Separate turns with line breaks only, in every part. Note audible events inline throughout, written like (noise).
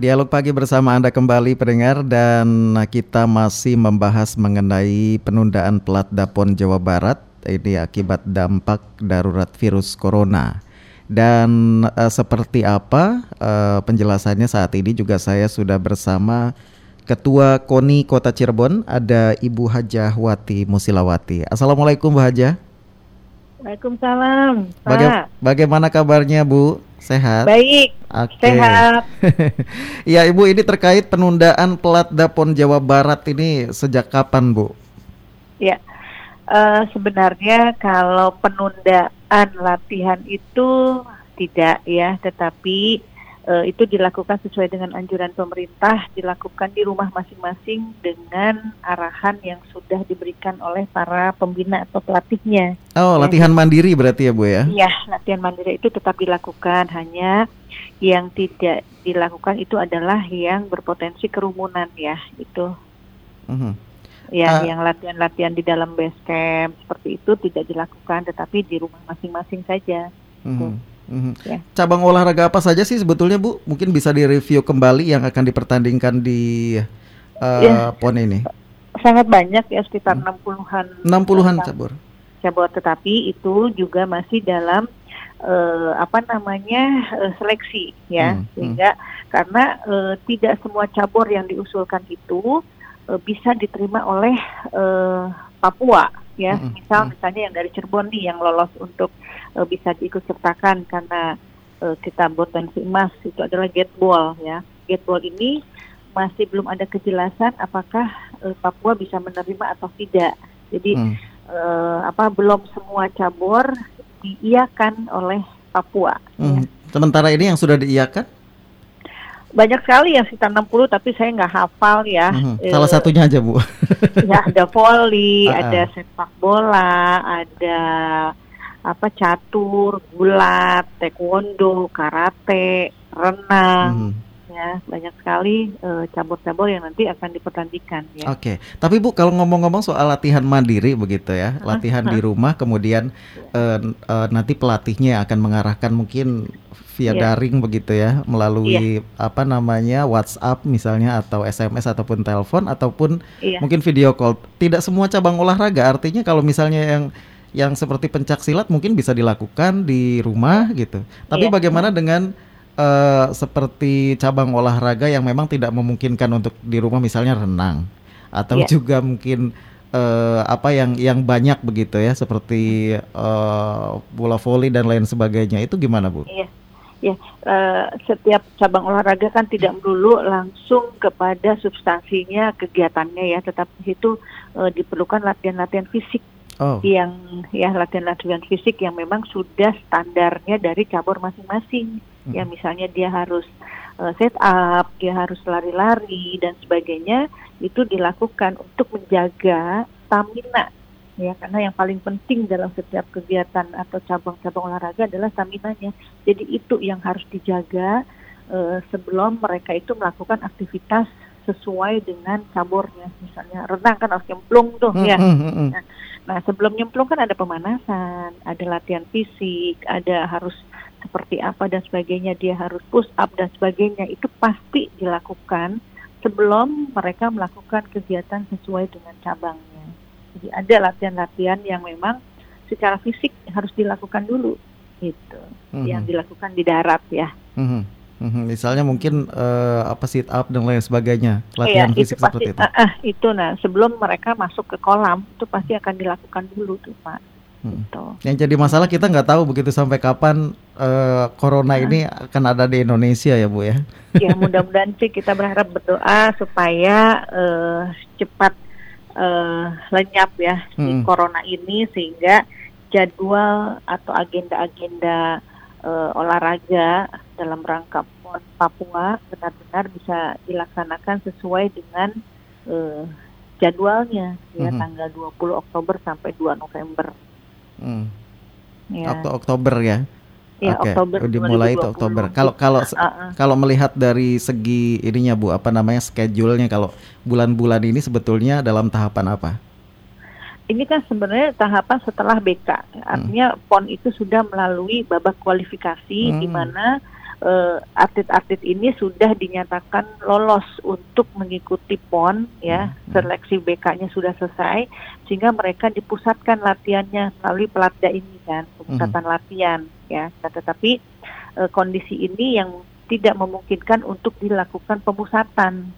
Dialog pagi bersama Anda kembali pendengar dan kita masih membahas mengenai penundaan pelat Dapon Jawa Barat ini akibat dampak darurat virus corona. Dan uh, seperti apa uh, penjelasannya saat ini juga saya sudah bersama Ketua KONI Kota Cirebon ada Ibu Hajah Wati Musilawati. Assalamualaikum Bu Hajah.
Waalaikumsalam.
Baga bagaimana kabarnya Bu? Sehat?
Baik. Okay. Sehat. (laughs)
ya Ibu ini terkait penundaan pelat Dapon Jawa Barat ini sejak kapan Bu?
Ya. Uh, sebenarnya kalau penundaan latihan itu tidak ya, tetapi uh, itu dilakukan sesuai dengan anjuran pemerintah, dilakukan di rumah masing-masing dengan arahan yang sudah diberikan oleh para pembina atau pelatihnya.
Oh, ya. latihan mandiri berarti ya Bu ya?
Iya, latihan mandiri itu tetap dilakukan, hanya yang tidak dilakukan itu adalah yang berpotensi kerumunan ya, itu. Uh -huh. Ya, uh, yang latihan-latihan di dalam base camp seperti itu tidak dilakukan, tetapi di rumah masing-masing saja. Uh -huh.
Mm-hmm. Ya. Cabang olahraga apa saja sih sebetulnya Bu? Mungkin bisa direview kembali yang akan dipertandingkan di uh, ya. PON ini.
Sangat banyak ya sekitar hmm. 60-an.
60-an cabur.
Cabur tetapi itu juga masih dalam uh, apa namanya uh, seleksi ya. Hmm. Sehingga hmm. karena uh, tidak semua cabur yang diusulkan itu uh, bisa diterima oleh uh, Papua ya. Hmm. Misal misalnya yang dari Cirebon nih yang lolos untuk uh, bisa diikut sertakan karena uh, kita potensi emas itu adalah gateball ya. Gateball ini masih belum ada kejelasan apakah uh, Papua bisa menerima atau tidak. Jadi hmm. uh, apa belum semua cabur diiakan oleh Papua.
Hmm. Ya. Sementara ini yang sudah diiakan?
Banyak sekali yang sekitar 60 tapi saya nggak hafal ya.
Hmm. Salah uh, satunya aja Bu. (laughs)
ya ada volley, uh -uh. ada sepak bola, ada apa catur, gulat, taekwondo, karate, renang. Hmm. Ya, banyak sekali uh, cabur-cabur yang nanti akan dipertandingkan
ya. Oke. Okay. Tapi Bu kalau ngomong-ngomong soal latihan mandiri begitu ya, latihan di rumah kemudian uh, uh, nanti pelatihnya akan mengarahkan mungkin via yeah. daring begitu ya melalui yeah. apa namanya WhatsApp misalnya atau SMS ataupun telepon ataupun yeah. mungkin video call. Tidak semua cabang olahraga artinya kalau misalnya yang yang seperti pencak silat mungkin bisa dilakukan di rumah gitu. Tapi yeah. bagaimana dengan uh, seperti cabang olahraga yang memang tidak memungkinkan untuk di rumah misalnya renang atau yeah. juga mungkin uh, apa yang yang banyak begitu ya seperti uh, bola voli dan lain sebagainya itu gimana Bu?
Iya. Ya, uh, setiap cabang olahraga kan tidak melulu langsung kepada substansinya kegiatannya ya, tetapi itu uh, diperlukan latihan-latihan fisik oh. yang ya latihan-latihan fisik yang memang sudah standarnya dari cabur masing-masing. Hmm. Ya misalnya dia harus uh, set up, dia harus lari-lari dan sebagainya itu dilakukan untuk menjaga stamina ya karena yang paling penting dalam setiap kegiatan atau cabang-cabang olahraga adalah stamina-nya. Jadi itu yang harus dijaga uh, sebelum mereka itu melakukan aktivitas sesuai dengan caburnya. Misalnya renang kan harus nyemplung tuh hmm, ya. Hmm, hmm. Nah, Nah, sebelum nyemplung kan ada pemanasan, ada latihan fisik, ada harus seperti apa dan sebagainya, dia harus push up dan sebagainya. Itu pasti dilakukan sebelum mereka melakukan kegiatan sesuai dengan cabangnya. Jadi ada latihan-latihan yang memang secara fisik harus dilakukan dulu, gitu. Mm -hmm. Yang dilakukan di darat ya. Mm -hmm.
Hmm, misalnya mungkin uh, apa sit up dan lain sebagainya, latihan iya, fisik itu pasti, seperti itu. Uh, uh,
itu nah sebelum mereka masuk ke kolam itu pasti akan dilakukan dulu tuh pak. Hmm. Gitu.
Yang jadi masalah kita nggak tahu begitu sampai kapan uh, corona uh. ini akan ada di Indonesia ya bu ya.
Ya mudah-mudahan sih kita berharap berdoa supaya uh, cepat uh, lenyap ya hmm. si corona ini sehingga jadwal atau agenda-agenda uh, olahraga dalam rangka PON Papua benar-benar bisa dilaksanakan sesuai dengan uh, jadwalnya ya mm -hmm. tanggal 20 Oktober sampai 2 November.
Mm. Ya. Oktober ya.
Ya,
Oke,
Oktober
dimulai itu Oktober. Kalau kalau kalau melihat dari segi ininya Bu, apa namanya schedule-nya kalau bulan-bulan ini sebetulnya dalam tahapan apa?
ini kan sebenarnya tahapan setelah BK. Artinya hmm. PON itu sudah melalui babak kualifikasi hmm. di mana atlet-atlet ini sudah dinyatakan lolos untuk mengikuti PON ya hmm. seleksi BK-nya sudah selesai sehingga mereka dipusatkan latihannya melalui pelatda ini kan pemusatan hmm. latihan ya nah, tetapi uh, kondisi ini yang tidak memungkinkan untuk dilakukan pemusatan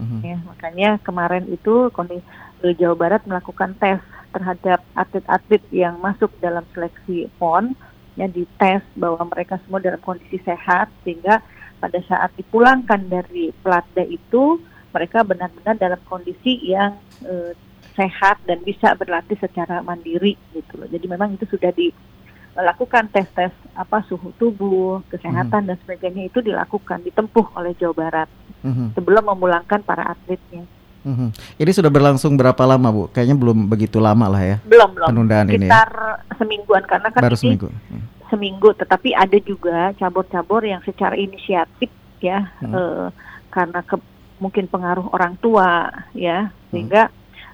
hmm. ya makanya kemarin itu kondisi Jawa Barat melakukan tes terhadap atlet-atlet yang masuk dalam seleksi PON ya dites bahwa mereka semua dalam kondisi sehat sehingga pada saat dipulangkan dari pelatda itu mereka benar-benar dalam kondisi yang e, sehat dan bisa berlatih secara mandiri gitu loh. Jadi memang itu sudah dilakukan tes-tes apa suhu tubuh, kesehatan hmm. dan sebagainya itu dilakukan ditempuh oleh Jawa Barat hmm. sebelum memulangkan para atletnya.
Hmm. Ini sudah berlangsung berapa lama Bu? Kayaknya belum begitu lama lah ya.
Belum belum.
Penundaan
Sekitar
ini.
Ya? Semingguan karena kan
Baru
ini
seminggu.
Hmm. Seminggu, tetapi ada juga cabur-cabur yang secara inisiatif ya, hmm. eh, karena ke, mungkin pengaruh orang tua ya, hmm. sehingga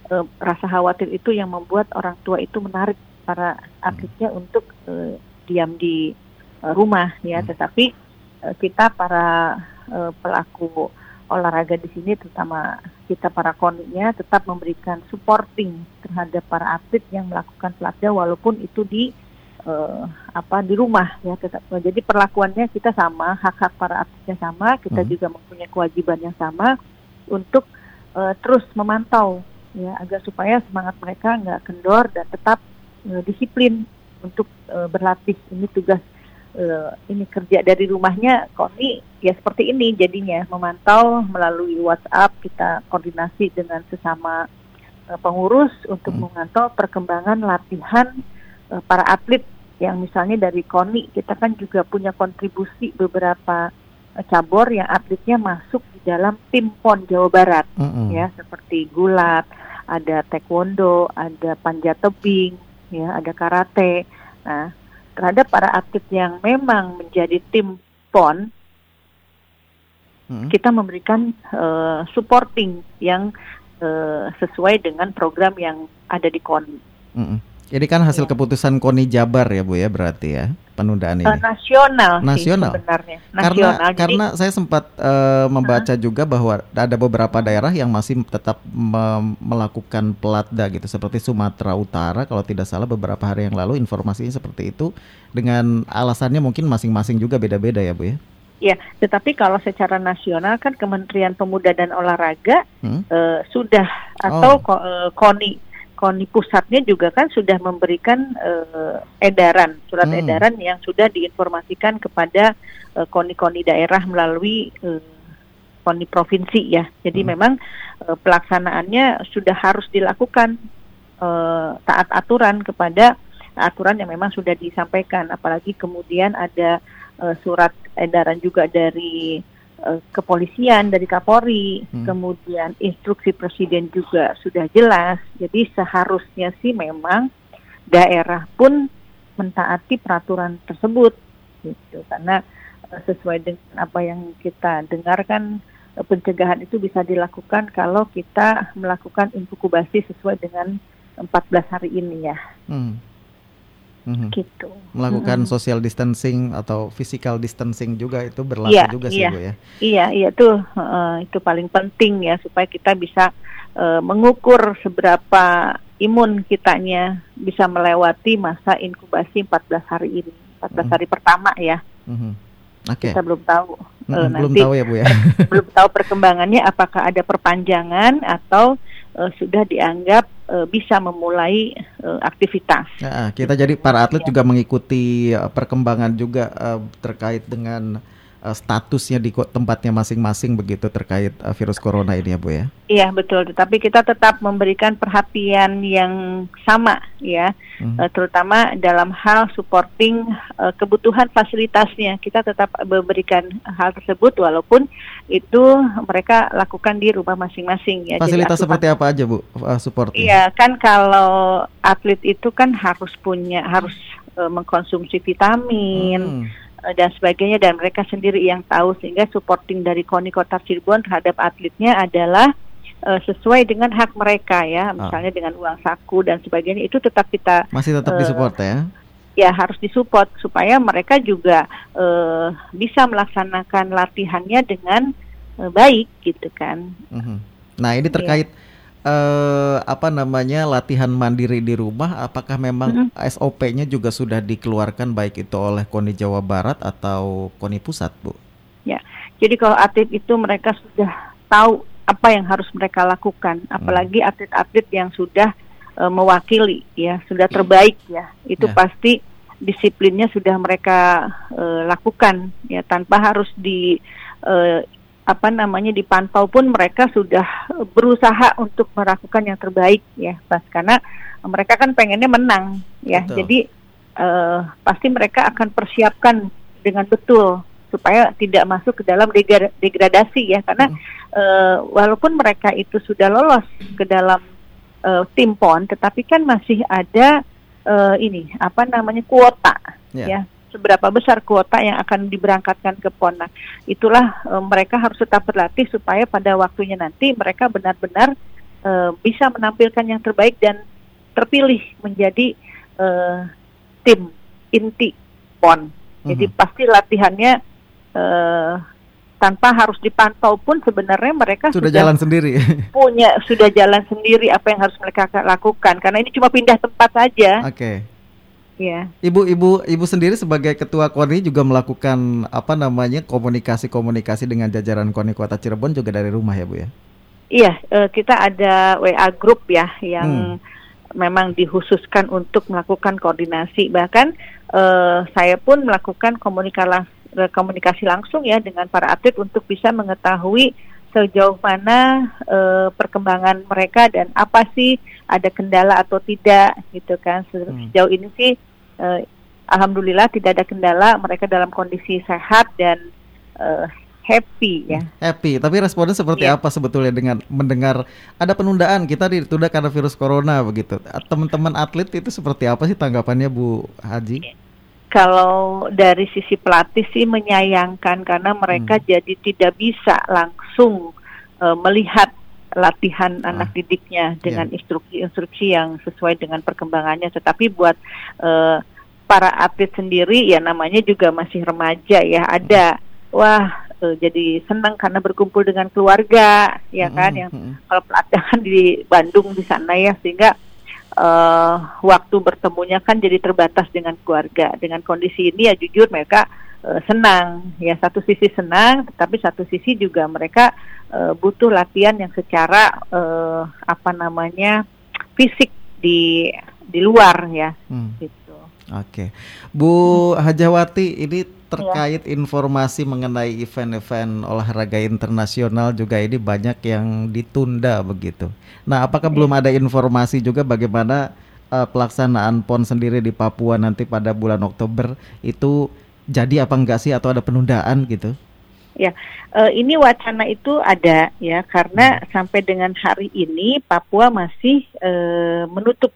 eh, rasa khawatir itu yang membuat orang tua itu menarik para atletnya hmm. untuk eh, diam di eh, rumah ya, hmm. tetapi eh, kita para eh, pelaku olahraga di sini terutama kita para koninya tetap memberikan supporting terhadap para atlet yang melakukan pelatih walaupun itu di uh, apa di rumah ya tetap jadi perlakuannya kita sama hak-hak para atletnya sama kita hmm. juga mempunyai kewajiban yang sama untuk uh, terus memantau ya agar supaya semangat mereka nggak kendor dan tetap uh, disiplin untuk uh, berlatih ini tugas uh, ini kerja dari rumahnya Koni ya seperti ini jadinya memantau melalui WhatsApp kita koordinasi dengan sesama uh, pengurus untuk hmm. memantau perkembangan latihan uh, para atlet yang misalnya dari KONI kita kan juga punya kontribusi beberapa uh, cabur yang atletnya masuk di dalam tim PON Jawa Barat mm -hmm. ya seperti gulat, ada taekwondo, ada panjat tebing, ya ada karate. Nah, terhadap para atlet yang memang menjadi tim PON, hmm. kita memberikan uh, supporting yang uh, sesuai dengan program yang ada di KON.
Hmm. Jadi kan hasil ya. keputusan KONI Jabar ya Bu ya berarti ya penundaan ini. Uh,
nasional.
Nasional. Sih, sebenarnya. Nasional. Karena Jadi, karena saya sempat uh, membaca uh, juga bahwa ada beberapa daerah yang masih tetap me melakukan pelatda gitu seperti Sumatera Utara kalau tidak salah beberapa hari yang lalu informasinya seperti itu dengan alasannya mungkin masing-masing juga beda-beda ya Bu ya.
Ya, tetapi kalau secara nasional kan Kementerian Pemuda dan Olahraga hmm? uh, sudah atau oh. KONI KONI pusatnya juga kan sudah memberikan uh, edaran surat hmm. edaran yang sudah diinformasikan kepada uh, KONI-KONI daerah melalui uh, KONI provinsi ya. Jadi hmm. memang uh, pelaksanaannya sudah harus dilakukan uh, taat aturan kepada aturan yang memang sudah disampaikan. Apalagi kemudian ada uh, surat edaran juga dari Eh, kepolisian dari Kapolri, hmm. kemudian instruksi presiden juga sudah jelas. Jadi seharusnya sih memang daerah pun mentaati peraturan tersebut gitu karena uh, sesuai dengan apa yang kita dengarkan uh, pencegahan itu bisa dilakukan kalau kita melakukan inkubasi sesuai dengan 14 hari ini ya. Hmm
hmm. gitu. Melakukan hmm. social distancing atau physical distancing juga itu berlaku ya, juga sih
iya.
Bu ya.
Iya, iya tuh uh, itu paling penting ya supaya kita bisa uh, mengukur seberapa imun kitanya bisa melewati masa inkubasi 14 hari ini. 14 hmm. hari pertama ya. Hmm. Okay. Kita belum tahu
hmm, uh, belum nanti tahu ya Bu ya. (laughs)
belum tahu perkembangannya apakah ada perpanjangan atau uh, sudah dianggap uh, bisa memulai uh, aktivitas.
Nah, kita jadi para atlet ya. juga mengikuti perkembangan juga uh, terkait dengan uh, statusnya di tempatnya masing-masing begitu terkait uh, virus corona ini ya Bu ya.
Iya betul, tetapi kita tetap memberikan perhatian yang sama ya, hmm. uh, terutama dalam hal supporting uh, kebutuhan fasilitasnya. Kita tetap memberikan hal tersebut walaupun itu mereka lakukan di rumah masing-masing ya.
Fasilitas Jadi, seperti apa aja Bu uh, supporting?
Iya kan kalau atlet itu kan harus punya harus uh, mengkonsumsi vitamin. Hmm Eh, dan sebagainya dan mereka sendiri yang tahu sehingga supporting dari KONI Kota Cirebon terhadap atletnya adalah uh, sesuai dengan hak mereka ya ah. misalnya oh. dengan uang saku dan sebagainya itu tetap kita
masih tetap uh, disupport ya
ya harus disupport supaya mereka juga uh, bisa melaksanakan latihannya dengan uh, baik gitu kan.
Mm-hmm. Nah ini terkait yeah. Uh, apa namanya latihan mandiri di rumah, apakah memang mm-hmm. SOP-nya juga sudah dikeluarkan baik itu oleh KONI Jawa Barat atau KONI Pusat, Bu?
Ya, jadi kalau atlet itu mereka sudah tahu apa yang harus mereka lakukan, apalagi hmm. atlet-atlet yang sudah uh, mewakili ya sudah terbaik ya itu yeah. pasti disiplinnya sudah mereka uh, lakukan ya tanpa harus di uh, apa namanya dipantau pun mereka sudah berusaha untuk melakukan yang terbaik ya pas karena mereka kan pengennya menang ya betul. jadi uh, pasti mereka akan persiapkan dengan betul supaya tidak masuk ke dalam degradasi ya karena hmm. uh, walaupun mereka itu sudah lolos ke dalam uh, tim PON, tetapi kan masih ada uh, ini apa namanya kuota yeah. ya seberapa besar kuota yang akan diberangkatkan ke PON. Nah, itulah uh, mereka harus tetap berlatih supaya pada waktunya nanti mereka benar-benar uh, bisa menampilkan yang terbaik dan terpilih menjadi uh, tim inti PON. Jadi mm -hmm. pasti latihannya uh, tanpa harus dipantau pun sebenarnya mereka
sudah, sudah jalan sendiri.
Punya sudah jalan sendiri apa yang harus mereka lakukan karena ini cuma pindah tempat saja.
Oke. Okay. Ya. Ibu ibu ibu sendiri sebagai ketua KONI juga melakukan apa namanya komunikasi-komunikasi dengan jajaran KONI Kota Cirebon juga dari rumah ya, Bu ya.
Iya, uh, kita ada WA group ya yang hmm. memang dikhususkan untuk melakukan koordinasi. Bahkan uh, saya pun melakukan komunikasi komunikasi langsung ya dengan para atlet untuk bisa mengetahui sejauh mana uh, perkembangan mereka dan apa sih ada kendala atau tidak gitu kan hmm. sejauh ini sih uh, alhamdulillah tidak ada kendala mereka dalam kondisi sehat dan uh, happy ya.
Happy, tapi responnya seperti yeah. apa sebetulnya dengan mendengar ada penundaan kita ditunda karena virus corona begitu. Teman-teman atlet itu seperti apa sih tanggapannya Bu Haji? Yeah
kalau dari sisi pelatih sih menyayangkan karena mereka hmm. jadi tidak bisa langsung uh, melihat latihan ah. anak didiknya dengan iya. instruksi-instruksi yang sesuai dengan perkembangannya. Tetapi buat uh, para atlet sendiri ya namanya juga masih remaja ya ada wah uh, jadi senang karena berkumpul dengan keluarga ya kan hmm. yang hmm. kalau pelatihan (laughs) di Bandung di sana ya sehingga uh, waktu bertemunya kan jadi terbatas dengan keluarga. Dengan kondisi ini ya jujur mereka uh, senang. Ya satu sisi senang, tetapi satu sisi juga mereka uh, butuh latihan yang secara uh, apa namanya fisik di di luar ya. Hmm. Gitu.
Oke, Bu Hajawati, ini terkait ya. informasi mengenai event-event olahraga internasional juga ini banyak yang ditunda begitu. Nah, apakah ya. belum ada informasi juga bagaimana uh, pelaksanaan PON sendiri di Papua nanti pada bulan Oktober itu jadi apa enggak sih atau ada penundaan gitu?
Ya, uh, ini wacana itu ada ya karena hmm. sampai dengan hari ini Papua masih uh, menutup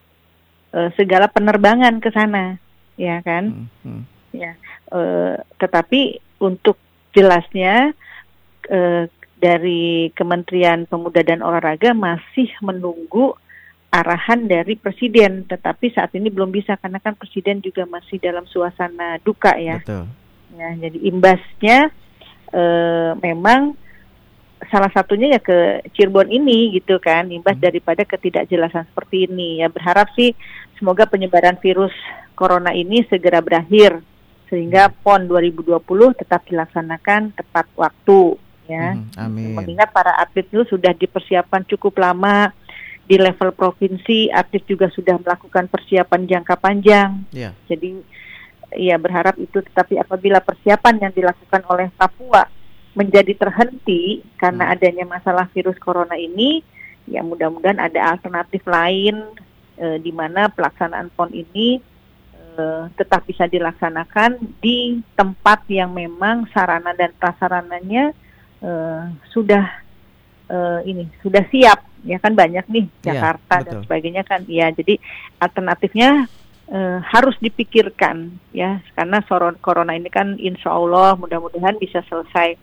uh, segala penerbangan ke sana, ya kan? Hmm, hmm. Ya, uh, tetapi untuk jelasnya uh, dari Kementerian Pemuda dan Olahraga masih menunggu arahan dari Presiden, tetapi saat ini belum bisa karena kan Presiden juga masih dalam suasana duka ya. Betul. Ya, jadi imbasnya uh, memang salah satunya ya ke Cirebon ini gitu kan imbas hmm. daripada ketidakjelasan seperti ini ya berharap sih semoga penyebaran virus corona ini segera berakhir sehingga hmm. PON 2020 tetap dilaksanakan tepat waktu ya. Hmm, amin. Mengingat para atlet itu sudah dipersiapkan cukup lama di level provinsi, atlet juga sudah melakukan persiapan jangka panjang. Yeah. Jadi ya berharap itu tetapi apabila persiapan yang dilakukan oleh Papua menjadi terhenti karena hmm. adanya masalah virus corona ini, ya mudah-mudahan ada alternatif lain e, di mana pelaksanaan PON ini e, tetap bisa dilaksanakan di tempat yang memang sarana dan prasarananya e, sudah ini sudah siap. Ya kan banyak nih iya, Jakarta ya, dan sebagainya kan. Ya jadi alternatifnya uh, harus dipikirkan ya. Karena corona ini kan insya Allah mudah-mudahan bisa selesai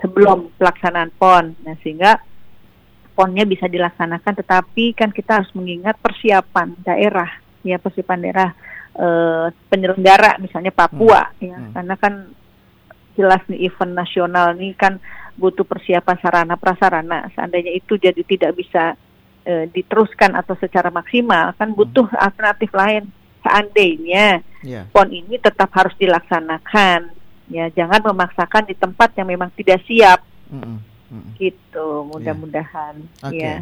sebelum pelaksanaan PON. Nah, sehingga PONnya bisa dilaksanakan tetapi kan kita harus mengingat persiapan daerah ya persiapan daerah uh, penyelenggara misalnya Papua hmm. ya hmm. karena kan jelas nih event nasional ini kan butuh persiapan sarana prasarana seandainya itu jadi tidak bisa uh, diteruskan atau secara maksimal kan hmm. butuh hmm. alternatif lain seandainya yeah. pon ini tetap harus dilaksanakan ya jangan memaksakan di tempat yang memang tidak siap mm -mm. gitu iya. mudah-mudahan
yeah. okay. ya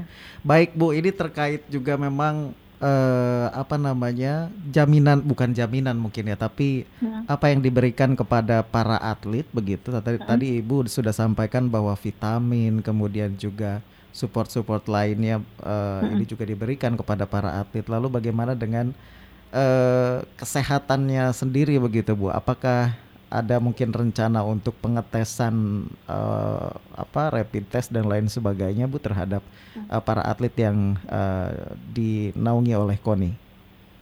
baik bu ini terkait juga memang uh, apa namanya jaminan bukan jaminan mungkin ya tapi hmm. apa yang diberikan kepada para atlet begitu tadi hmm. tadi ibu sudah sampaikan bahwa vitamin kemudian juga support-support lainnya uh, hmm. ini juga diberikan kepada para atlet lalu bagaimana dengan uh, kesehatannya sendiri begitu Bu. Apakah ada mungkin rencana untuk pengetesan uh, apa rapid test dan lain sebagainya Bu terhadap uh, para atlet yang uh, dinaungi oleh KONI?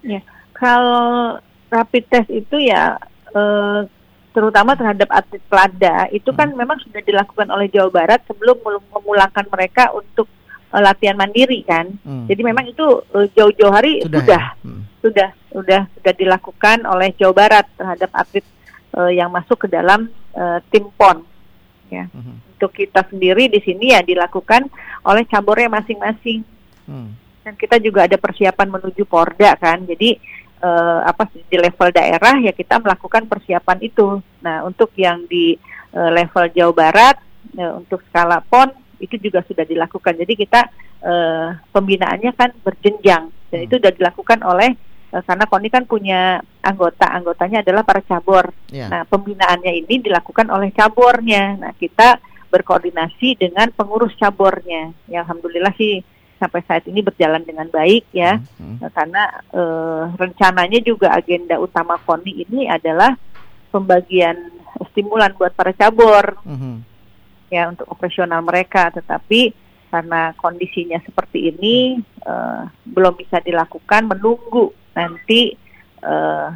Ya, kalau rapid test itu ya uh, terutama terhadap atlet pelada itu kan hmm. memang sudah dilakukan oleh Jawa Barat sebelum memulangkan mereka untuk uh, latihan mandiri kan. Hmm. Jadi memang itu uh, jauh-jauh hari sudah sudah, ya? hmm. sudah sudah sudah dilakukan oleh Jawa Barat terhadap atlet uh, yang masuk ke dalam uh, tim PON. Ya. Hmm. Untuk kita sendiri di sini ya dilakukan oleh cabornya masing-masing. Hmm. Dan kita juga ada persiapan menuju Porda kan. Jadi uh, apa di level daerah ya kita melakukan persiapan itu. Nah, untuk yang di uh, level Jawa Barat uh, untuk skala PON itu juga sudah dilakukan. Jadi kita uh, pembinaannya kan berjenjang dan hmm. itu sudah dilakukan oleh karena KONI kan punya anggota, anggotanya adalah para cabur. Yeah. Nah, pembinaannya ini dilakukan oleh caburnya. Nah, kita berkoordinasi dengan pengurus caburnya. Ya alhamdulillah sih sampai saat ini berjalan dengan baik ya. Hmm. Nah, karena uh, rencananya juga agenda utama KONI ini adalah pembagian stimulan buat para cabur. Hmm ya untuk operasional mereka tetapi karena kondisinya seperti ini uh, belum bisa dilakukan menunggu nanti uh,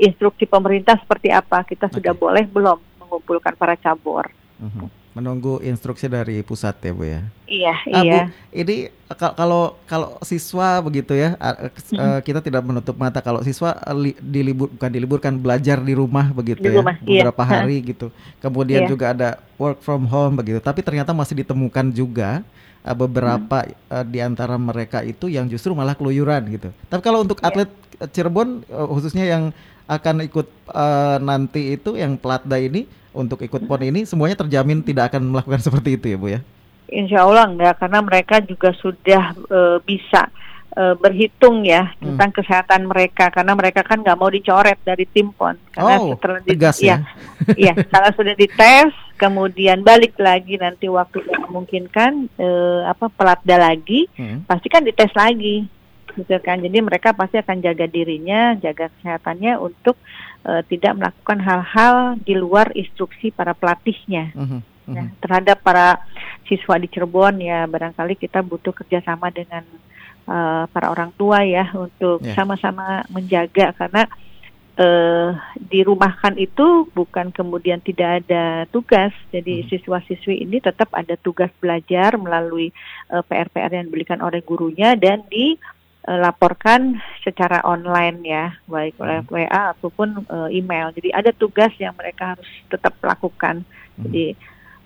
instruksi pemerintah seperti apa kita okay. sudah boleh belum mengumpulkan para cabur. Uh
mhm. Menunggu instruksi dari pusat ya bu ya.
Iya ah, iya. Bu,
ini kalau kalau siswa begitu ya hmm. kita tidak menutup mata kalau siswa li, dilibur bukan diliburkan belajar di rumah begitu di ya rumah, iya. beberapa hari gitu. Kemudian iya. juga ada work from home begitu. Tapi ternyata masih ditemukan juga uh, beberapa hmm. uh, di antara mereka itu yang justru malah keluyuran gitu. Tapi kalau untuk iya. atlet Cirebon uh, khususnya yang akan ikut uh, nanti itu yang pelatda ini untuk ikut PON ini semuanya terjamin tidak akan melakukan (laughs) seperti itu ya Bu ya?
Insya Allah enggak karena mereka juga sudah uh, bisa uh, berhitung ya hmm. tentang kesehatan mereka karena mereka kan nggak mau dicoret dari tim PON karena
oh, setelah di, tegas ya.
Iya, ya, kalau sudah dites kemudian balik lagi nanti waktu yang memungkinkan uh, apa pelatda lagi hmm. pasti kan dites lagi gitu kan jadi mereka pasti akan jaga dirinya jaga kesehatannya untuk uh, tidak melakukan hal-hal di luar instruksi para pelatihnya. Uh -huh. Uh -huh. terhadap para siswa di Cirebon ya barangkali kita butuh kerjasama dengan uh, para orang tua ya untuk ya. sama-sama yeah. menjaga karena uh, dirumahkan itu bukan kemudian tidak ada tugas. Jadi hmm. siswa-siswi ini tetap ada tugas belajar melalui uh, PR-PR yang diberikan oleh gurunya dan di uh, laporkan secara online ya, baik oleh hmm. WA ataupun uh, email. Jadi ada tugas yang mereka harus tetap lakukan. Hmm. Jadi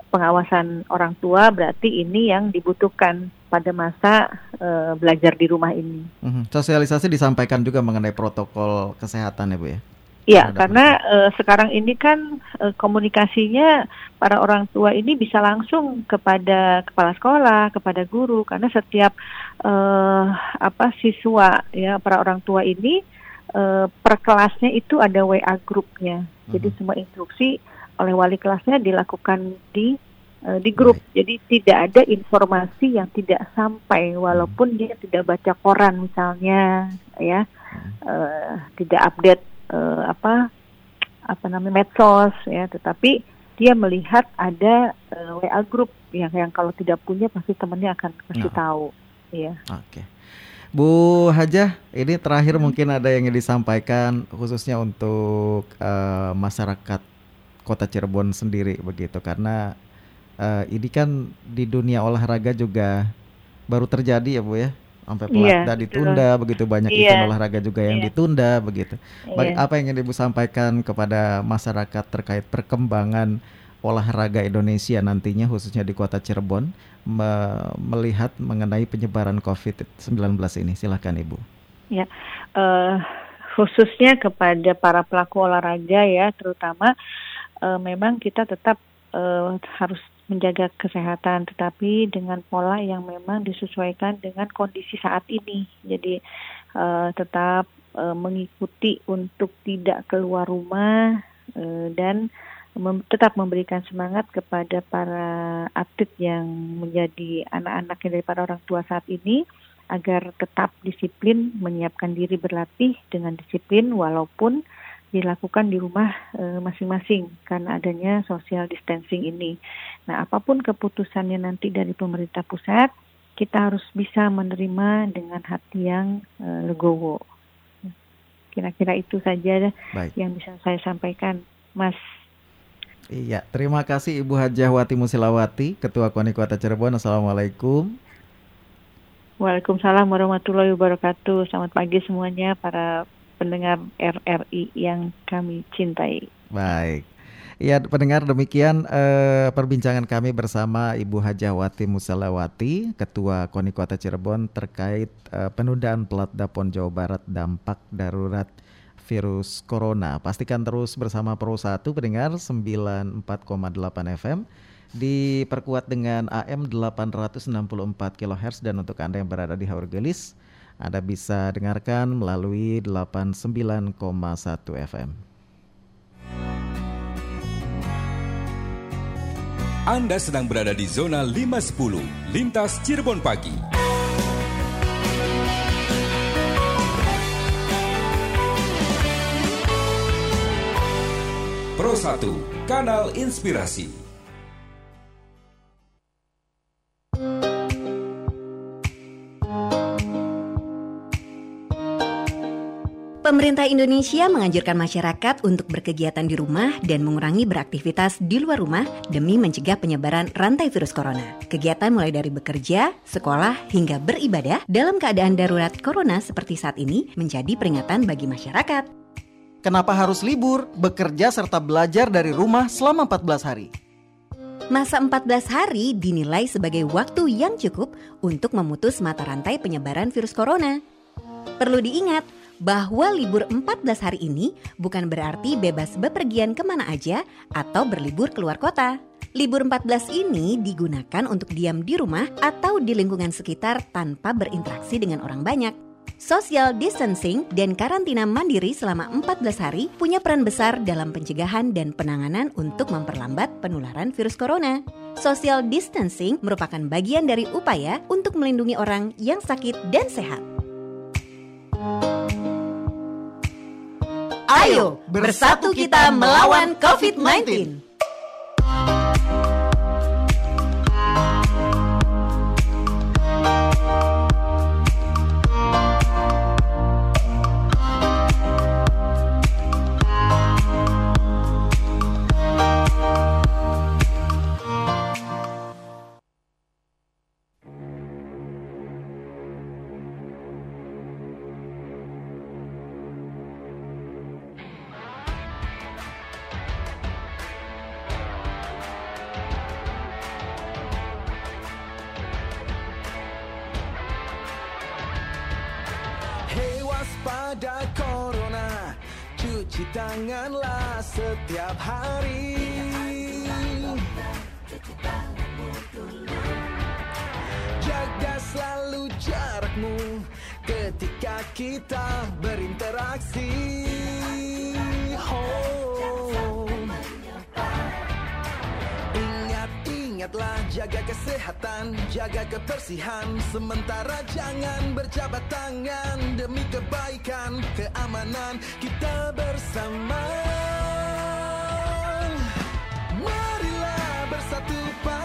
pengawasan orang tua berarti ini yang dibutuhkan pada masa uh, belajar di rumah ini.
Hmm. Sosialisasi disampaikan juga mengenai protokol kesehatan ya Bu ya?
Iya, karena uh, sekarang ini kan uh, komunikasinya para orang tua ini bisa langsung kepada kepala sekolah, kepada guru, karena setiap uh, apa siswa ya para orang tua ini uh, per kelasnya itu ada WA grupnya. Jadi semua instruksi oleh wali kelasnya dilakukan di uh, di grup. Right. Jadi tidak ada informasi yang tidak sampai walaupun hmm. dia tidak baca koran misalnya ya. Uh, tidak update uh, apa apa namanya medsos ya, tetapi dia melihat ada uh, WA grup yang yang kalau tidak punya pasti temannya akan kasih oh. tahu, ya.
Oke. Okay. Bu Hajah, ini terakhir hmm. mungkin ada yang disampaikan khususnya untuk uh, masyarakat Kota Cirebon sendiri begitu karena uh, ini kan di dunia olahraga juga baru terjadi ya Bu ya sampai pelatda yeah, ditunda betul. begitu banyak yeah. event olahraga juga yang yeah. ditunda begitu. Yeah. apa yang ingin Ibu sampaikan kepada masyarakat terkait perkembangan olahraga Indonesia nantinya khususnya di kota Cirebon me melihat mengenai penyebaran COVID-19 ini. Silahkan Ibu.
Ya, uh, khususnya kepada para pelaku olahraga ya, terutama uh, memang kita tetap uh, harus menjaga kesehatan, tetapi dengan pola yang memang disesuaikan dengan kondisi saat ini. Jadi uh, tetap uh, mengikuti untuk tidak keluar rumah uh, dan mem tetap memberikan semangat kepada para atlet yang menjadi anak-anaknya daripada orang tua saat ini agar tetap disiplin menyiapkan diri berlatih dengan disiplin walaupun dilakukan di rumah e, masing-masing e, karena adanya social distancing ini. Nah, apa pun keputusannya nanti dari pemerintah pusat, kita harus bisa menerima dengan hati yang e, legowo. Kira-kira itu saja Baik. yang bisa saya sampaikan, Mas.
Iya, terima kasih Ibu Hajah Wati Musilawati, Ketua KONI Kota Cirebon. Assalamualaikum.
Waalaikumsalam warahmatullahi wabarakatuh. Selamat pagi semuanya para pendengar RRI yang kami cintai.
Baik. Ya pendengar demikian eh, perbincangan kami bersama Ibu Hajawati Musalawati, Ketua KONI Kota Cirebon terkait eh, penundaan Plat Dapon Jawa Barat dampak darurat virus corona. Pastikan terus bersama Pro 1 pendengar 94,8 FM diperkuat dengan AM 864 kHz dan untuk Anda yang berada di Haurgelis anda bisa dengarkan melalui 89,1 FM.
Anda sedang berada di zona 510, lintas Cirebon pagi. Pro 1, kanal inspirasi.
Pemerintah Indonesia menganjurkan masyarakat untuk berkegiatan di rumah dan mengurangi beraktivitas di luar rumah demi mencegah penyebaran rantai virus corona. Kegiatan mulai dari bekerja, sekolah, hingga beribadah dalam keadaan darurat corona seperti saat ini menjadi peringatan bagi masyarakat.
Kenapa harus libur, bekerja, serta belajar dari rumah selama 14 hari?
Masa 14 hari dinilai sebagai waktu yang cukup untuk memutus mata rantai penyebaran virus corona. Perlu diingat, bahwa libur 14 hari ini bukan berarti bebas bepergian ke mana aja atau berlibur keluar kota. Libur 14 ini digunakan untuk diam di rumah atau di lingkungan sekitar tanpa berinteraksi dengan orang banyak. Social distancing dan karantina mandiri selama 14 hari punya peran besar dalam pencegahan dan penanganan untuk memperlambat penularan virus corona. Social distancing merupakan bagian dari upaya untuk melindungi orang yang sakit dan sehat.
Ayo, bersatu kita melawan COVID-19.
Tanganlah setiap hari Jaga selalu jarakmu ketika kita berinteraksi oh. Jaga kesehatan, jaga kebersihan. Sementara jangan berjabat tangan. Demi kebaikan, keamanan kita bersama. Marilah bersatu padu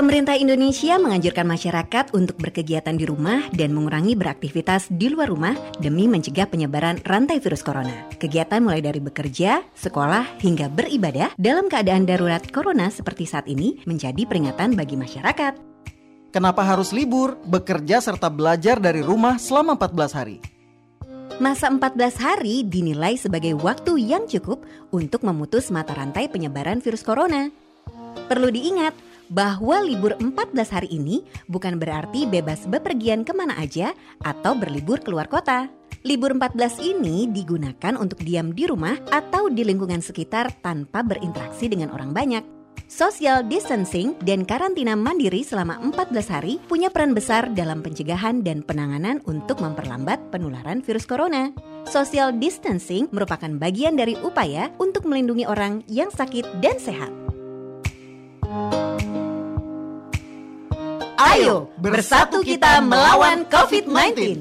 Pemerintah Indonesia menganjurkan masyarakat untuk berkegiatan di rumah dan mengurangi beraktivitas di luar rumah demi mencegah penyebaran rantai virus corona. Kegiatan mulai dari bekerja, sekolah, hingga beribadah dalam keadaan darurat corona seperti saat ini menjadi peringatan bagi masyarakat.
Kenapa harus libur, bekerja serta belajar dari rumah selama 14 hari?
Masa 14 hari dinilai sebagai waktu yang cukup untuk memutus mata rantai penyebaran virus corona. Perlu diingat, bahwa libur 14 hari ini bukan berarti bebas bepergian ke mana aja atau berlibur keluar kota. Libur 14 ini digunakan untuk diam di rumah atau di lingkungan sekitar tanpa berinteraksi dengan orang banyak. Social distancing dan karantina mandiri selama 14 hari punya peran besar dalam pencegahan dan penanganan untuk memperlambat penularan virus corona. Social distancing merupakan bagian dari upaya untuk melindungi orang yang sakit dan sehat. Ayo bersatu kita melawan COVID-19.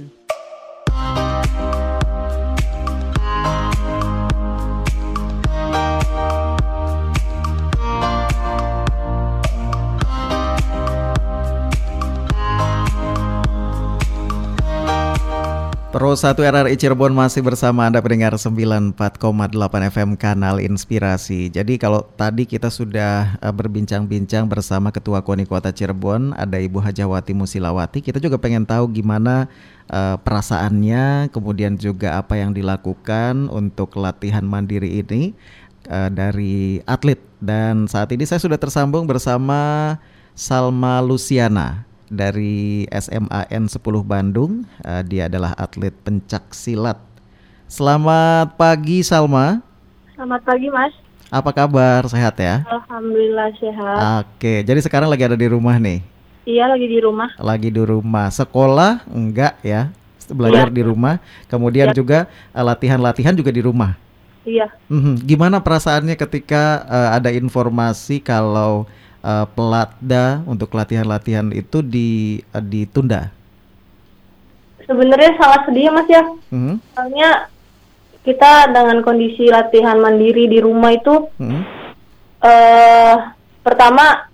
Pro 1 RRI Cirebon masih bersama Anda pendengar 94,8 FM Kanal Inspirasi. Jadi kalau tadi kita sudah uh, berbincang-bincang bersama Ketua KONI Kota Cirebon, ada Ibu Hajawati Musilawati, kita juga pengen tahu gimana uh, perasaannya, kemudian juga apa yang dilakukan untuk latihan mandiri ini uh, dari atlet. Dan saat ini saya sudah tersambung bersama Salma Luciana dari SMAN 10 Bandung. Uh, dia adalah atlet pencak silat. Selamat pagi Salma.
Selamat pagi Mas.
Apa kabar? Sehat ya?
Alhamdulillah sehat.
Oke, jadi sekarang lagi ada di rumah nih.
Iya, lagi di rumah.
Lagi di rumah. Sekolah enggak ya? Belajar ya. di rumah. Kemudian ya. juga eh, latihan-latihan juga di rumah.
Iya.
Hmm, gimana perasaannya ketika uh, ada informasi kalau uh, pelatda untuk latihan-latihan itu di uh, ditunda?
Sebenarnya sangat sedih mas ya, mm-hmm. soalnya kita dengan kondisi latihan mandiri di rumah itu, mm-hmm. uh, pertama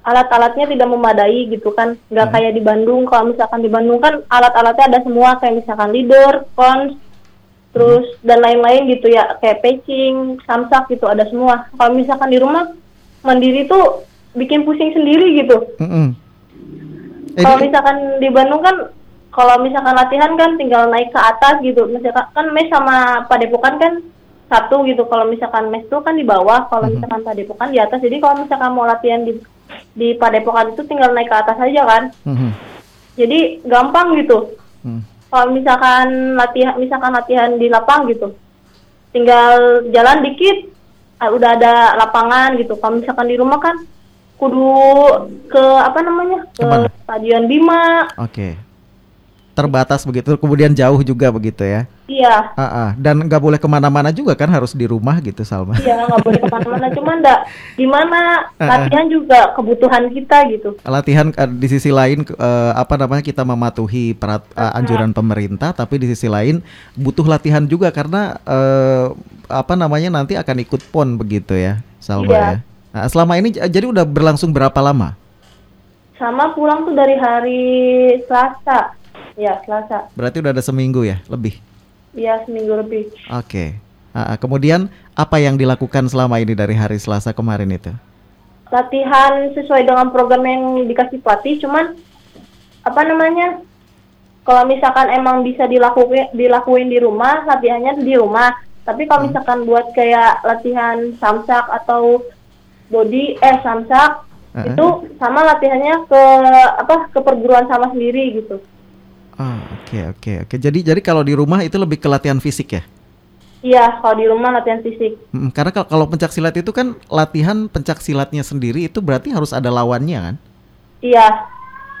alat-alatnya tidak memadai gitu kan, nggak mm-hmm. kayak di Bandung. Kalau misalkan di Bandung kan alat-alatnya ada semua kayak misalkan leader, cons, terus mm-hmm. dan lain-lain gitu ya, kayak patching, samsak gitu ada semua. Kalau misalkan di rumah mandiri tuh bikin pusing sendiri gitu. Mm -hmm. Kalau misalkan di Bandung kan, kalau misalkan latihan kan tinggal naik ke atas gitu. Misalkan kan mes sama Padepokan kan satu gitu. Kalau misalkan mes tuh kan di bawah, kalau mm -hmm. misalkan Padepokan di atas. Jadi kalau misalkan mau latihan di di Padepokan itu tinggal naik ke atas aja kan. Mm -hmm. Jadi gampang gitu. Mm. Kalau misalkan latihan, misalkan latihan di lapang gitu, tinggal jalan dikit, ah, udah ada lapangan gitu. Kalau misalkan di rumah kan kudu ke apa namanya ke Ke mana? Stadion Bima.
Oke. Okay. Terbatas begitu, kemudian jauh juga begitu ya?
Iya.
Uh -uh. Dan nggak boleh ke mana-mana juga kan harus di rumah gitu Salma?
Iya nggak boleh ke mana-mana, (laughs) cuman enggak gimana uh -uh. latihan juga kebutuhan kita gitu.
Latihan uh, di sisi lain uh, apa namanya kita mematuhi perat, uh, anjuran pemerintah, tapi di sisi lain butuh latihan juga karena uh, apa namanya nanti akan ikut pon begitu ya Salma iya. ya? Nah, selama ini jadi udah berlangsung berapa lama?
Sama pulang tuh dari hari Selasa. Ya, Selasa.
Berarti udah ada seminggu ya, lebih?
Iya, seminggu lebih.
Oke. Okay. Nah, kemudian apa yang dilakukan selama ini dari hari Selasa kemarin itu?
Latihan sesuai dengan program yang dikasih pelatih, cuman apa namanya? Kalau misalkan emang bisa dilakuin dilakuin di rumah, latihannya di rumah. Tapi kalau hmm. misalkan buat kayak latihan samsak atau body eh samsak uh-huh. itu sama latihannya ke apa ke perguruan sama sendiri gitu.
Oh, oke okay, oke okay, oke. Okay. Jadi jadi kalau di rumah itu lebih ke latihan fisik ya?
Iya, kalau di rumah latihan fisik.
Hmm, karena kalau pencak silat itu kan latihan pencak silatnya sendiri itu berarti harus ada lawannya kan?
Iya.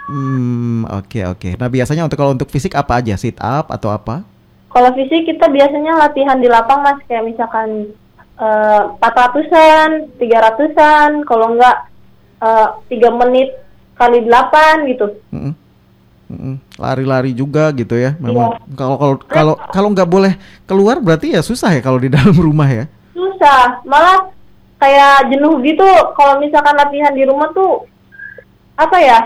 Hmm, oke okay, oke. Okay. Nah, biasanya untuk kalau untuk fisik apa aja? Sit up atau apa?
Kalau fisik kita biasanya latihan di lapang Mas, kayak misalkan empat uh, ratusan, tiga ratusan, kalau enggak eh, tiga uh, menit kali delapan gitu.
Mm -mm. Lari-lari juga gitu ya. Memang iya. kalau kalau kalau kalau nggak boleh keluar berarti ya susah ya kalau di (laughs) dalam rumah ya.
Susah, malah kayak jenuh gitu. Kalau misalkan latihan di rumah tuh apa ya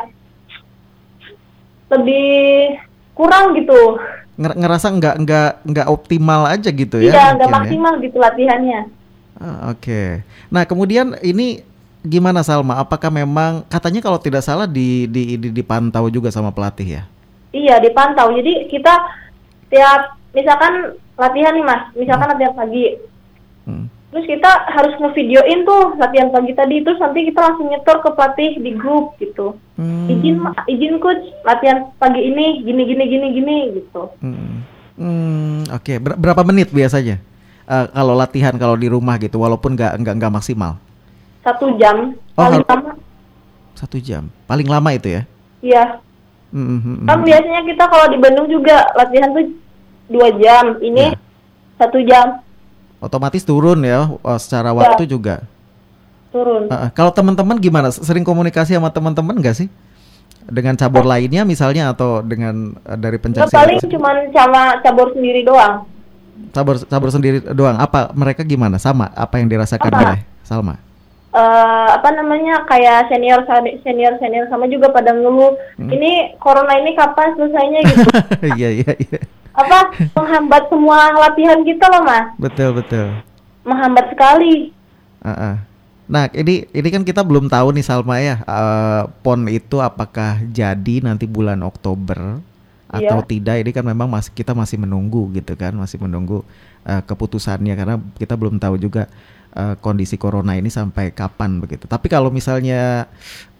lebih kurang gitu
ngerasa nggak nggak nggak optimal aja gitu ya
iya nggak ya? maksimal ya? gitu latihannya
ah, oke okay. nah kemudian ini gimana Salma apakah memang katanya kalau tidak salah di, di, di dipantau juga sama pelatih ya
iya dipantau jadi kita tiap misalkan latihan nih mas misalkan hmm. latihan pagi hmm terus kita harus ngevideoin tuh latihan pagi tadi terus nanti kita langsung nyetor ke pelatih di grup gitu hmm. izin izin coach latihan pagi ini gini gini gini gini gitu
hmm. Hmm, oke okay. Ber berapa menit biasanya uh, kalau latihan kalau di rumah gitu walaupun nggak nggak nggak maksimal
satu jam oh, paling lama
satu jam paling lama itu ya
iya hmm, hmm, hmm kan hmm. biasanya kita kalau di Bandung juga latihan tuh dua jam ini yeah. satu jam
otomatis turun ya uh, secara ya. waktu juga.
Turun. Uh,
kalau teman-teman gimana? Sering komunikasi sama teman-teman nggak sih? Dengan cabur oh. lainnya misalnya atau dengan uh, dari pencak
Paling cuma sama cabur sendiri doang.
Cabur cabur sendiri doang. Apa mereka gimana? Sama apa yang dirasakan apa? oleh Salma?
Uh, apa namanya kayak senior senior senior sama juga pada ngeluh hmm. ini corona ini kapan selesainya gitu (laughs)
iya iya iya
apa menghambat semua latihan kita loh mas
betul betul
menghambat sekali
uh -uh. nah ini ini kan kita belum tahu nih Salma ya uh, pon itu apakah jadi nanti bulan Oktober atau iya. tidak ini kan memang masih kita masih menunggu gitu kan masih menunggu uh, keputusannya karena kita belum tahu juga uh, kondisi corona ini sampai kapan begitu. Tapi kalau misalnya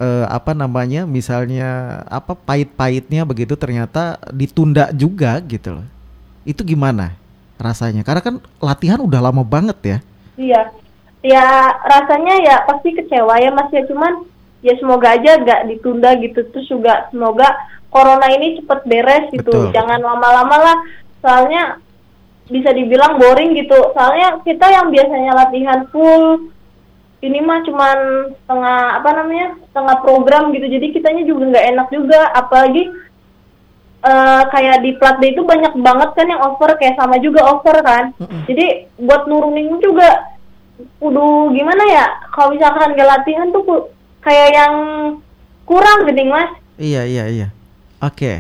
uh, apa namanya, misalnya apa pahit-pahitnya begitu ternyata ditunda juga gitu loh itu gimana rasanya? Karena kan latihan udah lama banget ya.
Iya, ya rasanya ya pasti kecewa ya Mas ya cuman ya semoga aja gak ditunda gitu terus juga semoga corona ini cepet beres gitu Betul. jangan lama-lama lah soalnya bisa dibilang boring gitu soalnya kita yang biasanya latihan full ini mah cuman setengah apa namanya setengah program gitu jadi kitanya juga nggak enak juga apalagi uh, kayak di plat D itu banyak banget kan yang over kayak sama juga over kan. Mm-hmm. Jadi buat nurunin juga kudu gimana ya? Kalau misalkan gak latihan tuh kayak yang kurang gitu mas.
Iya iya iya. Oke. Okay.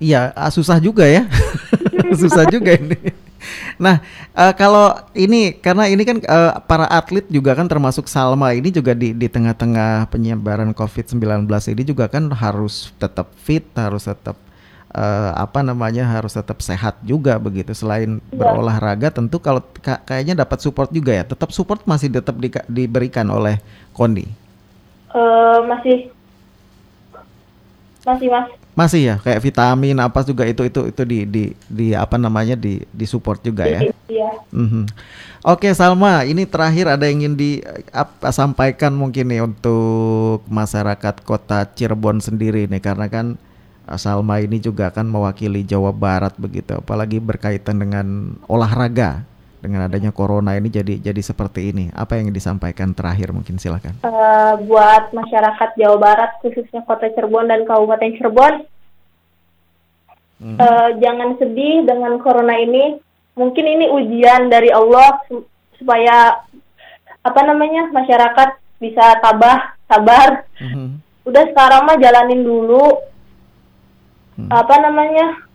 Iya ah, susah juga ya. (laughs) susah juga ini. Nah, uh, kalau ini karena ini kan uh, para atlet juga kan termasuk Salma ini juga di di tengah-tengah penyebaran COVID-19 ini juga kan harus tetap fit, harus tetap uh, apa namanya harus tetap sehat juga begitu selain ya. berolahraga tentu kalau kayaknya dapat support juga ya tetap support masih tetap di, diberikan oleh Kondi
uh, masih masih mas
masih ya kayak vitamin apa juga itu itu itu di di di apa namanya di di support juga ya.
Iya.
Mm-hmm. Oke Salma, ini terakhir ada yang ingin di apa, sampaikan mungkin nih untuk masyarakat kota Cirebon sendiri nih karena kan Salma ini juga akan mewakili Jawa Barat begitu, apalagi berkaitan dengan olahraga. Dengan adanya corona ini jadi jadi seperti ini. Apa yang disampaikan terakhir mungkin silakan.
Uh, buat masyarakat Jawa Barat khususnya Kota Cirebon dan Kabupaten Cirebon, hmm. uh, jangan sedih dengan corona ini. Mungkin ini ujian dari Allah supaya apa namanya masyarakat bisa tabah, sabar. Hmm. Udah sekarang mah jalanin dulu hmm. apa namanya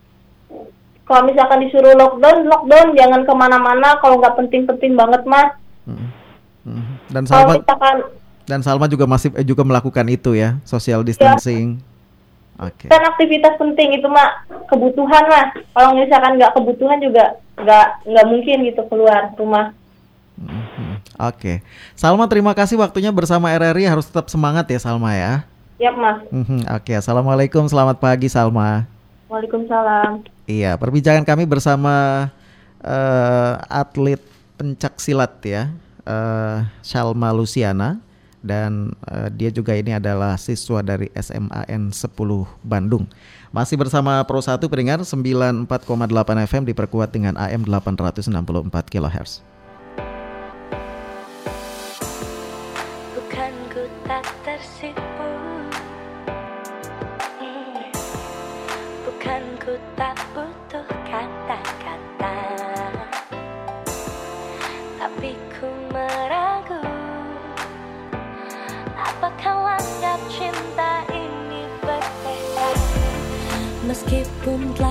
kalau misalkan disuruh lockdown lockdown jangan ke mana-mana kalau nggak penting-penting banget mas hmm.
Hmm. dan Salma misalkan, dan Salma juga masih eh, juga melakukan itu ya social distancing ya.
Oke. Okay. Kan aktivitas penting itu mak kebutuhan mas. Kalau misalkan nggak kebutuhan juga nggak nggak mungkin gitu keluar rumah.
Hmm. Oke, okay. Salma terima kasih waktunya bersama RRI harus tetap semangat ya Salma ya.
Siap, Mas.
Mm-hmm, Oke, okay. Assalamualaikum. Selamat pagi, Salma.
Waalaikumsalam.
Iya, perbincangan kami bersama uh, atlet pencak silat ya, uh, Salma Luciana dan uh, dia juga ini adalah siswa dari SMAN 10 Bandung. Masih bersama Pro 1 pendengar 94,8 FM diperkuat dengan AM 864 kHz.
keep on gliding.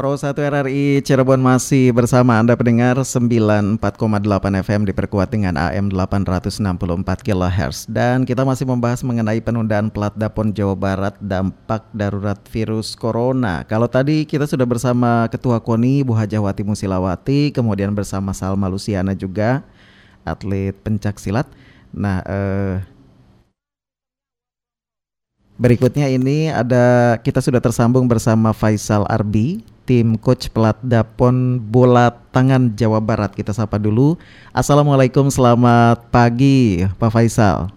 Pro 1 RRI Cirebon masih bersama Anda pendengar 94,8 FM diperkuat dengan AM 864 kHz dan kita masih membahas mengenai penundaan plat Dapon Jawa Barat dampak darurat virus corona. Kalau tadi kita sudah bersama Ketua KONI Bu Hajawati Musilawati, kemudian bersama Salma Luciana juga atlet pencak silat. Nah, eh, Berikutnya ini ada kita sudah tersambung bersama Faisal Arbi, tim coach pelat Dapon bola tangan Jawa Barat. Kita sapa dulu. Assalamualaikum, selamat pagi Pak Faisal.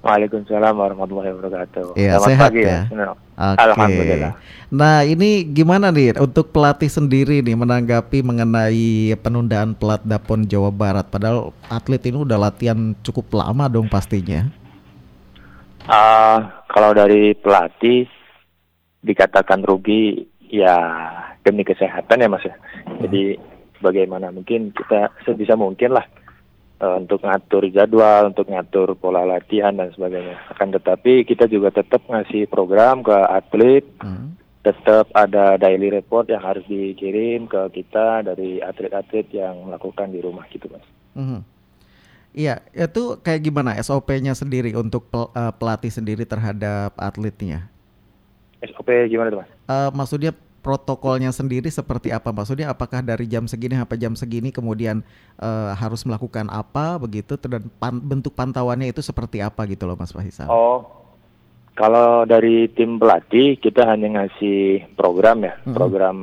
Waalaikumsalam warahmatullahi wabarakatuh.
Iya,
Selamat
sehat
pagi
ya?
ya.
Oke.
Alhamdulillah.
Nah, ini gimana nih untuk pelatih sendiri nih menanggapi mengenai penundaan pelat Dapon Jawa Barat? Padahal atlet ini udah latihan cukup lama dong pastinya.
Ah, kalau dari pelatih dikatakan rugi ya demi kesehatan ya Mas ya. Jadi bagaimana mungkin kita sebisa mungkin lah eh, untuk ngatur jadwal, untuk ngatur pola latihan dan sebagainya. Akan tetapi kita juga tetap ngasih program ke atlet,
Hmm.
tetap ada daily report yang harus dikirim ke kita dari atlet-atlet yang melakukan di rumah gitu Mas.
Mhm. Iya, itu kayak gimana SOP-nya sendiri untuk pel- eh, pelatih sendiri terhadap atletnya?
SOP gimana tuh Mas?
Eh, maksudnya protokolnya sendiri seperti apa? Maksudnya apakah dari jam segini sampai jam segini kemudian uh, harus melakukan apa begitu dan pan bentuk pantauannya itu seperti apa gitu loh Mas Faisal?
Oh, kalau dari tim pelatih kita hanya ngasih program ya, hmm. program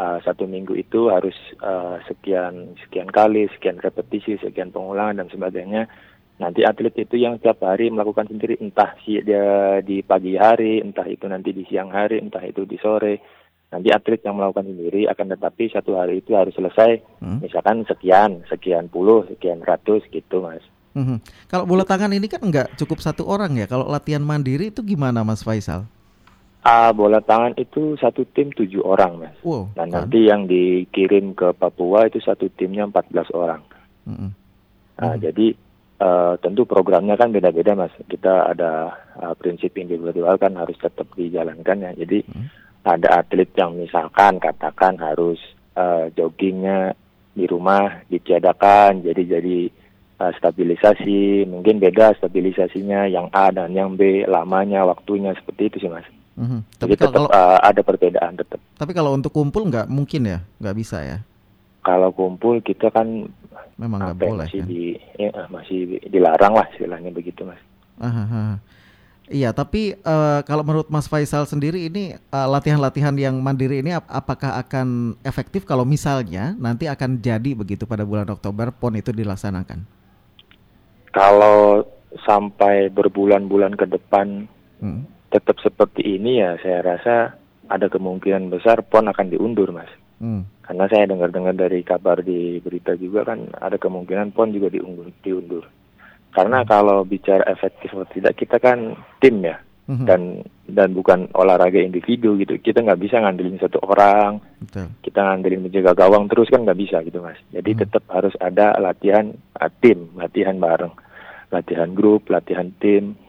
uh, satu minggu itu harus uh, sekian sekian kali, sekian repetisi, sekian pengulangan dan sebagainya. Nanti atlet itu yang setiap hari melakukan sendiri, entah si dia di pagi hari, entah itu nanti di siang hari, entah itu di sore. Nanti atlet yang melakukan sendiri akan tetapi satu hari itu harus selesai, hmm. misalkan sekian, sekian puluh, sekian ratus gitu mas.
Hmm. Kalau bola tangan ini kan nggak cukup satu orang ya. Kalau latihan mandiri itu gimana Mas Faisal?
Uh, bola tangan itu satu tim tujuh orang mas. Wow, Dan kan? nanti yang dikirim ke Papua itu satu timnya 14 orang. Hmm. Nah, hmm. Jadi Uh, tentu programnya kan beda-beda mas. Kita ada uh, prinsip individual kan harus tetap dijalankan ya. Jadi hmm. ada atlet yang misalkan katakan harus uh, joggingnya di rumah ditiadakan. Jadi jadi uh, stabilisasi mungkin beda stabilisasinya yang A dan yang B lamanya waktunya seperti itu sih mas. Mm-hmm. Tapi Jadi tetap kalau, uh, ada perbedaan tetap.
Tapi kalau untuk kumpul nggak mungkin ya, nggak bisa ya?
Kalau kumpul kita kan
memang nggak boleh
masih kan? di ya, masih dilarang lah istilahnya begitu mas.
Aha, Iya, tapi uh, kalau menurut Mas Faisal sendiri ini latihan latihan-latihan yang mandiri ini ap apakah akan efektif kalau misalnya nanti akan jadi begitu pada bulan Oktober PON itu dilaksanakan?
Kalau sampai berbulan-bulan ke depan hmm. tetap seperti ini ya saya rasa ada kemungkinan besar PON akan diundur, Mas. Hmm. Karena saya dengar-dengar dari kabar di berita juga kan ada kemungkinan PON juga diundur. diundur. Karena hmm. kalau bicara efektif atau tidak kita kan tim ya hmm. dan dan bukan olahraga individu gitu. Kita nggak bisa ngandelin satu orang. Betul. Kita ngandelin menjaga gawang terus kan nggak bisa gitu mas. Jadi hmm. tetap harus ada latihan uh, tim, latihan bareng, latihan grup, latihan tim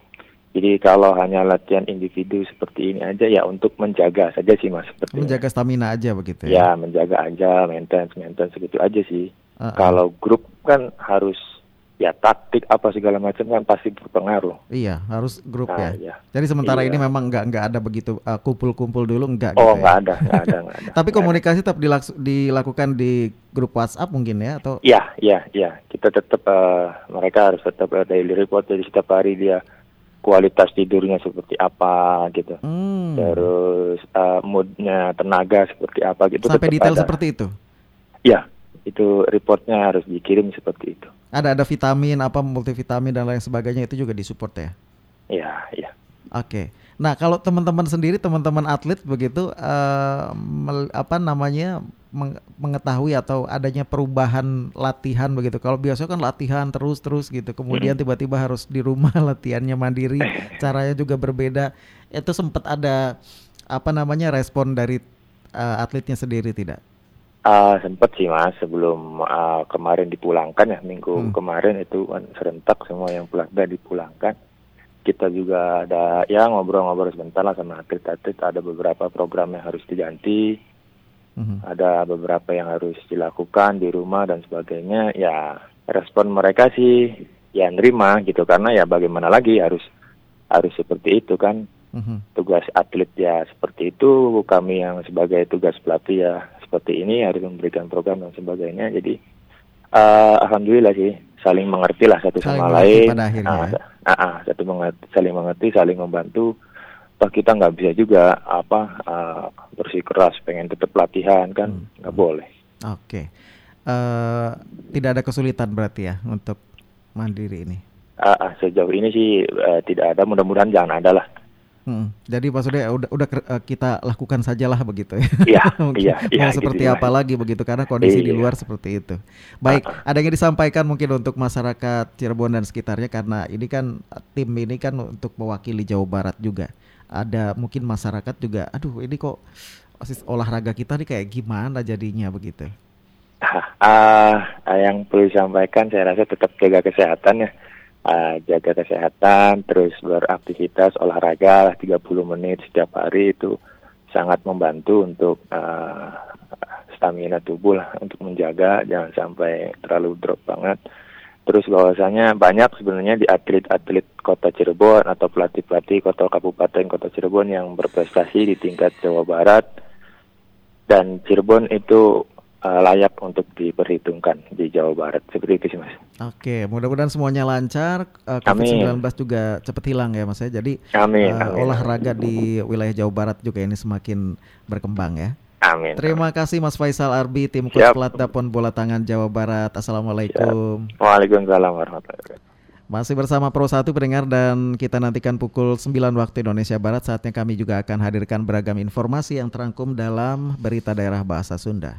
jadi kalau hanya latihan individu seperti ini aja ya untuk menjaga saja sih mas.
Seperti menjaga stamina aja begitu
ya? Ya menjaga aja, maintenance, maintenance segitu aja sih. Uh -uh. Kalau grup kan harus ya taktik apa segala macam kan pasti berpengaruh.
Iya harus grup nah, ya. ya. Jadi sementara iya. ini memang nggak nggak ada begitu uh, kumpul-kumpul uh, dulu nggak.
Oh
gitu
nggak ya? ada nggak ada nggak ada. (laughs)
Tapi komunikasi tetap dilakukan di grup WhatsApp mungkin ya atau?
Iya iya iya kita tetap uh, mereka harus tetap uh, daily report jadi setiap hari dia kualitas tidurnya seperti apa gitu. Hmm. Terus uh, moodnya tenaga seperti apa gitu.
Sampai detail ada. seperti itu.
Ya, itu reportnya harus dikirim seperti itu.
Ada ada vitamin apa multivitamin dan lain sebagainya itu juga disupport ya.
Iya, iya.
Oke. Nah, kalau teman-teman sendiri, teman-teman atlet begitu uh, apa namanya mengetahui atau adanya perubahan latihan begitu. Kalau biasanya kan latihan terus-terus gitu, kemudian tiba-tiba harus di rumah (laughs) latihannya mandiri, (laughs) caranya juga berbeda. Itu sempat ada apa namanya respon dari uh, atletnya sendiri tidak?
Uh, sempat sih mas sebelum uh, kemarin dipulangkan ya minggu hmm. kemarin itu kan serentak semua yang pulang dipulangkan kita juga ada ya ngobrol-ngobrol sebentar lah sama atlet-atlet ada beberapa program yang harus diganti mm-hmm. ada beberapa yang harus dilakukan di rumah dan sebagainya ya respon mereka sih ya nerima gitu karena ya bagaimana lagi harus harus seperti itu kan mm-hmm. tugas atlet ya seperti itu kami yang sebagai tugas pelatih ya seperti ini harus memberikan program dan sebagainya jadi uh, alhamdulillah sih saling mengerti lah satu saling sama lain. Pada akhirnya. Nah, uh, uh, satu mengerti, saling mengerti, saling membantu. Toh kita nggak bisa juga apa uh, bersikeras pengen tetap latihan kan hmm. nggak hmm. boleh.
Oke, okay. uh, tidak ada kesulitan berarti ya untuk mandiri ini.
Uh, uh, sejauh ini sih uh, tidak ada. Mudah-mudahan jangan ada lah.
Hmm, jadi maksudnya udah udah uh, kita lakukan sajalah begitu ya.
Iya, (laughs) iya,
iya. seperti gitu apa lagi begitu karena kondisi iya. di luar seperti itu. Baik, uh, ada yang disampaikan mungkin untuk masyarakat Cirebon dan sekitarnya karena ini kan tim ini kan untuk mewakili Jawa Barat juga. Ada mungkin masyarakat juga, aduh ini kok olahraga kita nih kayak gimana jadinya begitu.
Uh, yang perlu disampaikan saya rasa tetap jaga kesehatan ya uh, jaga kesehatan, terus beraktivitas olahraga 30 menit setiap hari itu sangat membantu untuk uh, stamina tubuh lah untuk menjaga jangan sampai terlalu drop banget. Terus bahwasanya banyak sebenarnya di atlet-atlet kota Cirebon atau pelatih-pelatih kota kabupaten kota Cirebon yang berprestasi di tingkat Jawa Barat dan Cirebon itu uh, layak untuk diperhitungkan di Jawa Barat seperti itu sih mas.
Oke, mudah-mudahan semuanya lancar. Uh, COVID-19 juga cepat hilang ya mas ya. Jadi
amin, uh,
amin, olahraga di wilayah Jawa Barat juga ini semakin berkembang ya.
Amin.
Terima amin. kasih Mas Faisal Arbi, tim coach pelatda Pon Bola Tangan Jawa Barat. Assalamualaikum.
Siap. Waalaikumsalam warahmatullahi wabarakatuh.
Masih bersama Pro 1 pendengar dan kita nantikan pukul 9 waktu Indonesia Barat saatnya kami juga akan hadirkan beragam informasi yang terangkum dalam berita daerah bahasa Sunda.